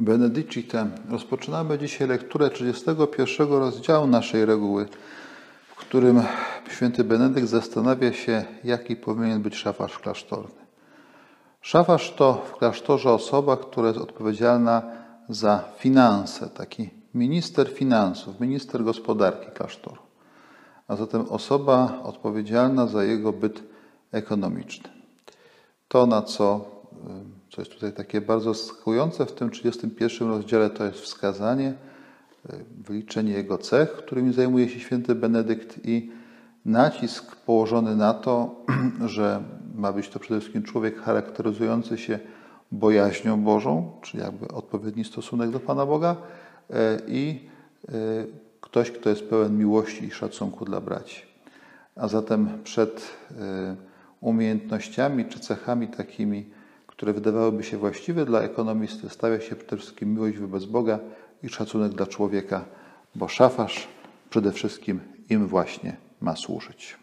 Benedicite. Rozpoczynamy dzisiaj lekturę 31 rozdziału naszej reguły, w którym święty Benedykt zastanawia się, jaki powinien być szafarz klasztorny. Szafarz to w klasztorze osoba, która jest odpowiedzialna za finanse, taki minister finansów, minister gospodarki klasztoru, a zatem osoba odpowiedzialna za jego byt ekonomiczny. To, na co, co jest tutaj takie bardzo skujące w tym 31 rozdziale, to jest wskazanie, wyliczenie jego cech, którymi zajmuje się święty Benedykt i nacisk położony na to, że ma być to przede wszystkim człowiek charakteryzujący się bojaźnią Bożą, czyli jakby odpowiedni stosunek do Pana Boga i ktoś, kto jest pełen miłości i szacunku dla braci. A zatem przed umiejętnościami czy cechami takimi, które wydawałyby się właściwe dla ekonomisty, stawia się przede wszystkim miłość wobec Boga i szacunek dla człowieka, bo szafarz przede wszystkim im właśnie ma służyć.